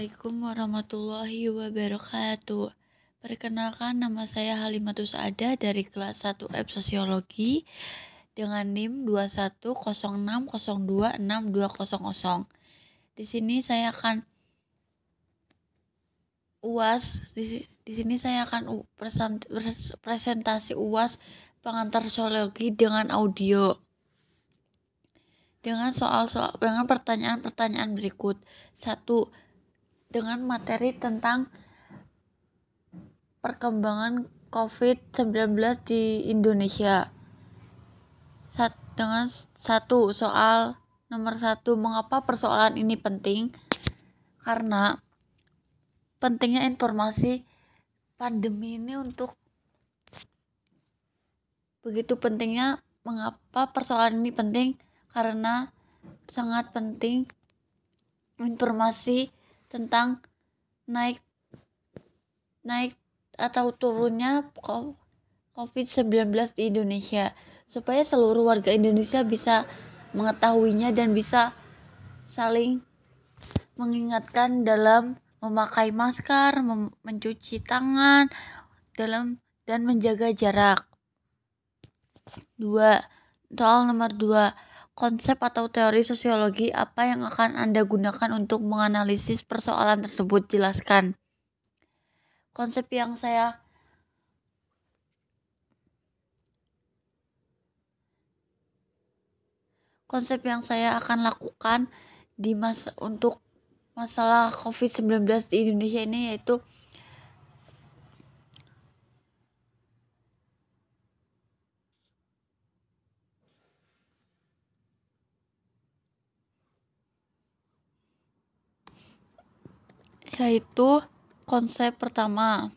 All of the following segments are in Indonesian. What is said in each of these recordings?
Assalamualaikum warahmatullahi wabarakatuh. Perkenalkan nama saya Halimatus Ada dari kelas 1 F Sosiologi dengan NIM 21060262200. Di sini saya akan UAS di, di sini saya akan presentasi UAS pengantar sosiologi dengan audio dengan soal-soal dengan pertanyaan-pertanyaan berikut. Satu, dengan materi tentang perkembangan COVID-19 di Indonesia. Sat, dengan satu soal nomor satu, mengapa persoalan ini penting? Karena pentingnya informasi pandemi ini untuk begitu pentingnya mengapa persoalan ini penting karena sangat penting informasi tentang naik naik atau turunnya COVID-19 di Indonesia supaya seluruh warga Indonesia bisa mengetahuinya dan bisa saling mengingatkan dalam memakai masker, mem mencuci tangan, dalam dan menjaga jarak. Dua, soal nomor dua, konsep atau teori sosiologi apa yang akan Anda gunakan untuk menganalisis persoalan tersebut? Jelaskan. Konsep yang saya konsep yang saya akan lakukan di masa untuk masalah COVID-19 di Indonesia ini yaitu yaitu konsep pertama.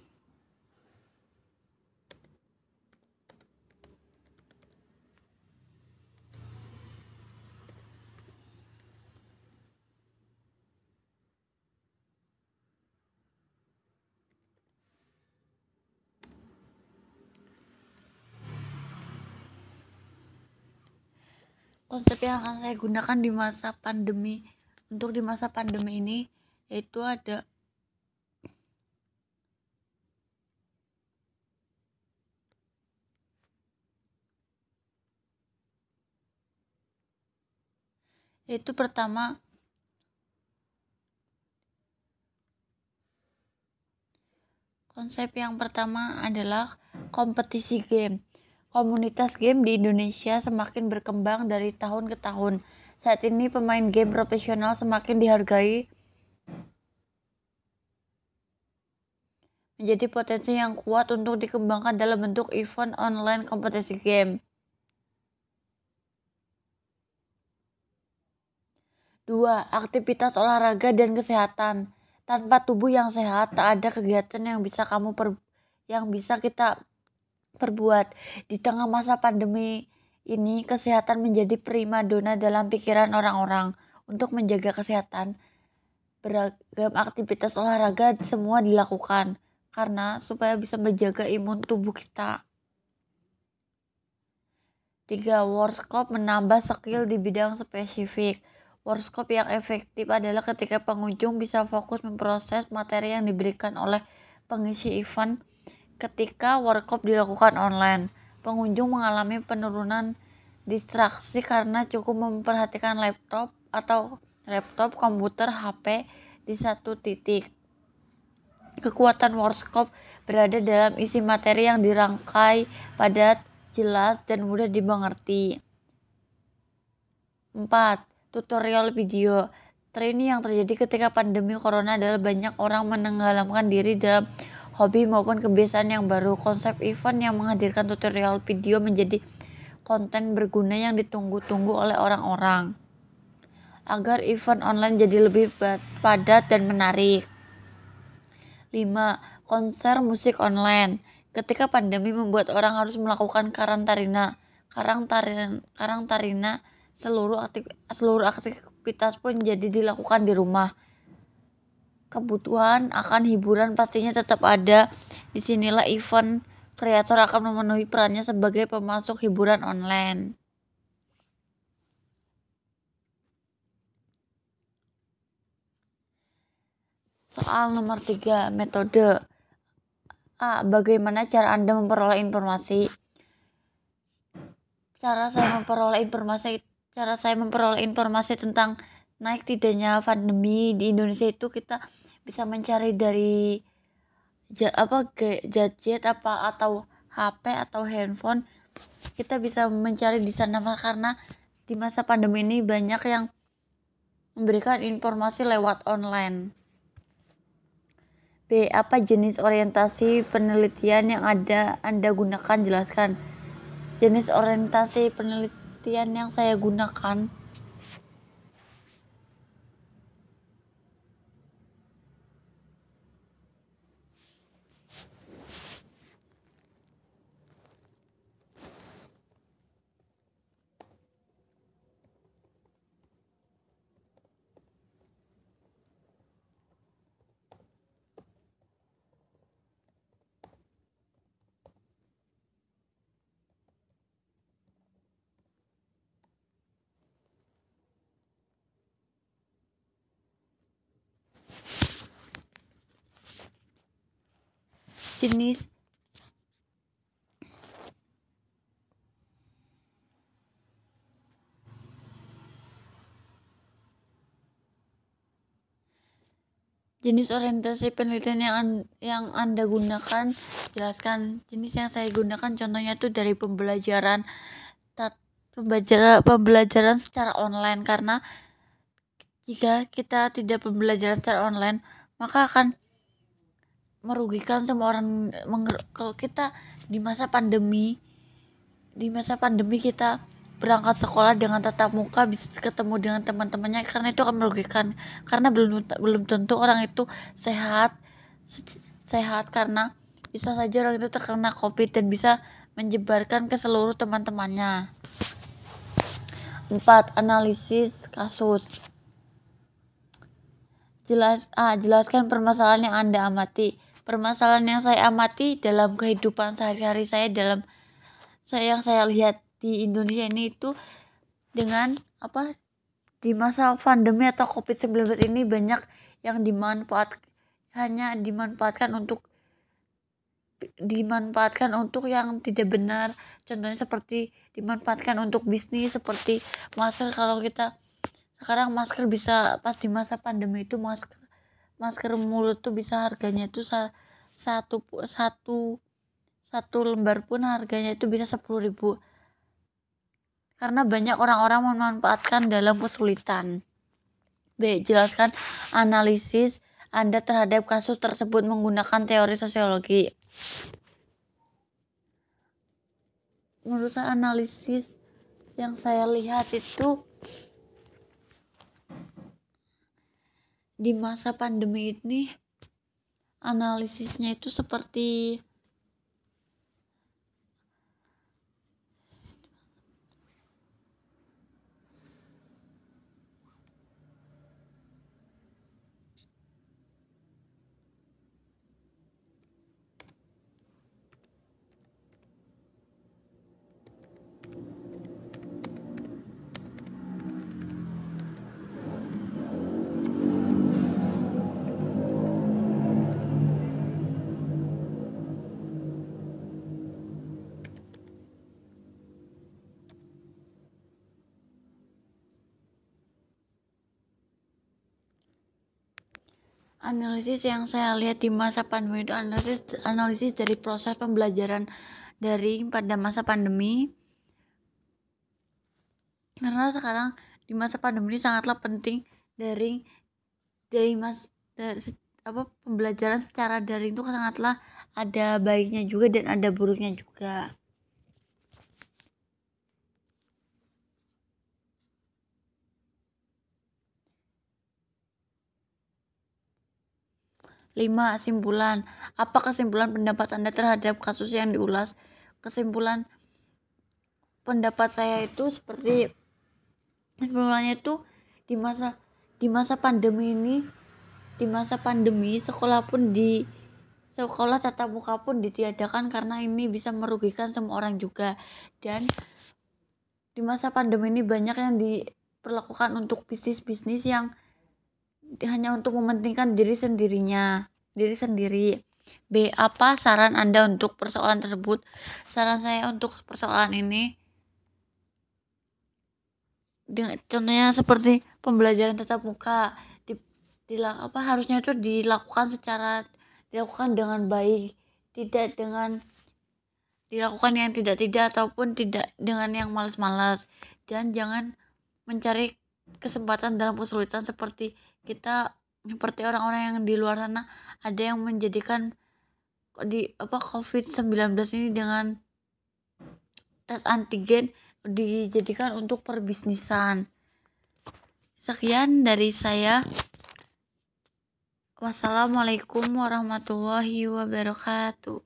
Konsep yang akan saya gunakan di masa pandemi untuk di masa pandemi ini yaitu ada Itu pertama konsep yang pertama adalah kompetisi game. Komunitas game di Indonesia semakin berkembang dari tahun ke tahun. Saat ini pemain game profesional semakin dihargai menjadi potensi yang kuat untuk dikembangkan dalam bentuk event online kompetisi game. Dua, aktivitas olahraga dan kesehatan. Tanpa tubuh yang sehat, tak ada kegiatan yang bisa kamu per, yang bisa kita perbuat. Di tengah masa pandemi ini, kesehatan menjadi prima dona dalam pikiran orang-orang. Untuk menjaga kesehatan, beragam aktivitas olahraga semua dilakukan karena supaya bisa menjaga imun tubuh kita. Tiga, workshop menambah skill di bidang spesifik. Workshop yang efektif adalah ketika pengunjung bisa fokus memproses materi yang diberikan oleh pengisi event. Ketika workshop dilakukan online, pengunjung mengalami penurunan distraksi karena cukup memperhatikan laptop atau laptop, komputer, HP di satu titik. Kekuatan workshop berada dalam isi materi yang dirangkai padat, jelas, dan mudah dimengerti. 4 tutorial video. Tren yang terjadi ketika pandemi corona adalah banyak orang menenggelamkan diri dalam hobi maupun kebiasaan yang baru. Konsep event yang menghadirkan tutorial video menjadi konten berguna yang ditunggu-tunggu oleh orang-orang. Agar event online jadi lebih padat dan menarik. 5. Konser musik online. Ketika pandemi membuat orang harus melakukan karantina, karantina, karantina seluruh aktif, seluruh aktivitas pun jadi dilakukan di rumah. Kebutuhan akan hiburan pastinya tetap ada. Di sinilah event kreator akan memenuhi perannya sebagai pemasok hiburan online. Soal nomor tiga, metode. A. Bagaimana cara Anda memperoleh informasi? Cara saya memperoleh informasi cara saya memperoleh informasi tentang naik tidaknya pandemi di Indonesia itu kita bisa mencari dari apa gadget apa atau HP atau handphone kita bisa mencari di sana karena di masa pandemi ini banyak yang memberikan informasi lewat online. B. Apa jenis orientasi penelitian yang ada Anda gunakan? Jelaskan. Jenis orientasi penelitian yang saya gunakan jenis. Jenis orientasi penelitian yang yang anda gunakan jelaskan jenis yang saya gunakan contohnya itu dari pembelajaran tat, pembelajaran pembelajaran secara online. Karena jika kita tidak pembelajaran secara online maka akan merugikan semua orang kalau kita di masa pandemi di masa pandemi kita berangkat sekolah dengan tatap muka bisa ketemu dengan teman-temannya karena itu akan merugikan karena belum belum tentu orang itu sehat sehat karena bisa saja orang itu terkena covid dan bisa menyebarkan ke seluruh teman-temannya. 4. Analisis kasus Jelas, ah, jelaskan permasalahan yang Anda amati permasalahan yang saya amati dalam kehidupan sehari-hari saya dalam saya yang saya lihat di Indonesia ini itu dengan apa di masa pandemi atau COVID-19 ini banyak yang dimanfaat hanya dimanfaatkan untuk dimanfaatkan untuk yang tidak benar. Contohnya seperti dimanfaatkan untuk bisnis seperti masker. Kalau kita sekarang masker bisa pas di masa pandemi itu masker masker mulut tuh bisa harganya tuh satu satu satu lembar pun harganya itu bisa sepuluh ribu karena banyak orang-orang memanfaatkan dalam kesulitan. B. Jelaskan analisis Anda terhadap kasus tersebut menggunakan teori sosiologi. Menurut saya analisis yang saya lihat itu di masa pandemi ini analisisnya itu seperti analisis yang saya lihat di masa pandemi itu analisis analisis dari proses pembelajaran daring pada masa pandemi. Karena sekarang di masa pandemi ini sangatlah penting daring dari mas dari apa pembelajaran secara daring itu sangatlah ada baiknya juga dan ada buruknya juga 5. Simpulan. Apa kesimpulan pendapat Anda terhadap kasus yang diulas? Kesimpulan pendapat saya itu seperti kesimpulannya itu di masa di masa pandemi ini di masa pandemi sekolah pun di sekolah tatap muka pun ditiadakan karena ini bisa merugikan semua orang juga dan di masa pandemi ini banyak yang diperlakukan untuk bisnis-bisnis yang hanya untuk mementingkan diri sendirinya, diri sendiri. B. Apa saran Anda untuk persoalan tersebut? Saran saya untuk persoalan ini dengan contohnya seperti pembelajaran tatap muka di, di apa harusnya itu dilakukan secara dilakukan dengan baik, tidak dengan dilakukan yang tidak-tidak ataupun tidak dengan yang malas-malas dan jangan mencari kesempatan dalam kesulitan seperti kita seperti orang-orang yang di luar sana ada yang menjadikan di apa COVID-19 ini dengan tes antigen dijadikan untuk perbisnisan. Sekian dari saya. Wassalamualaikum warahmatullahi wabarakatuh.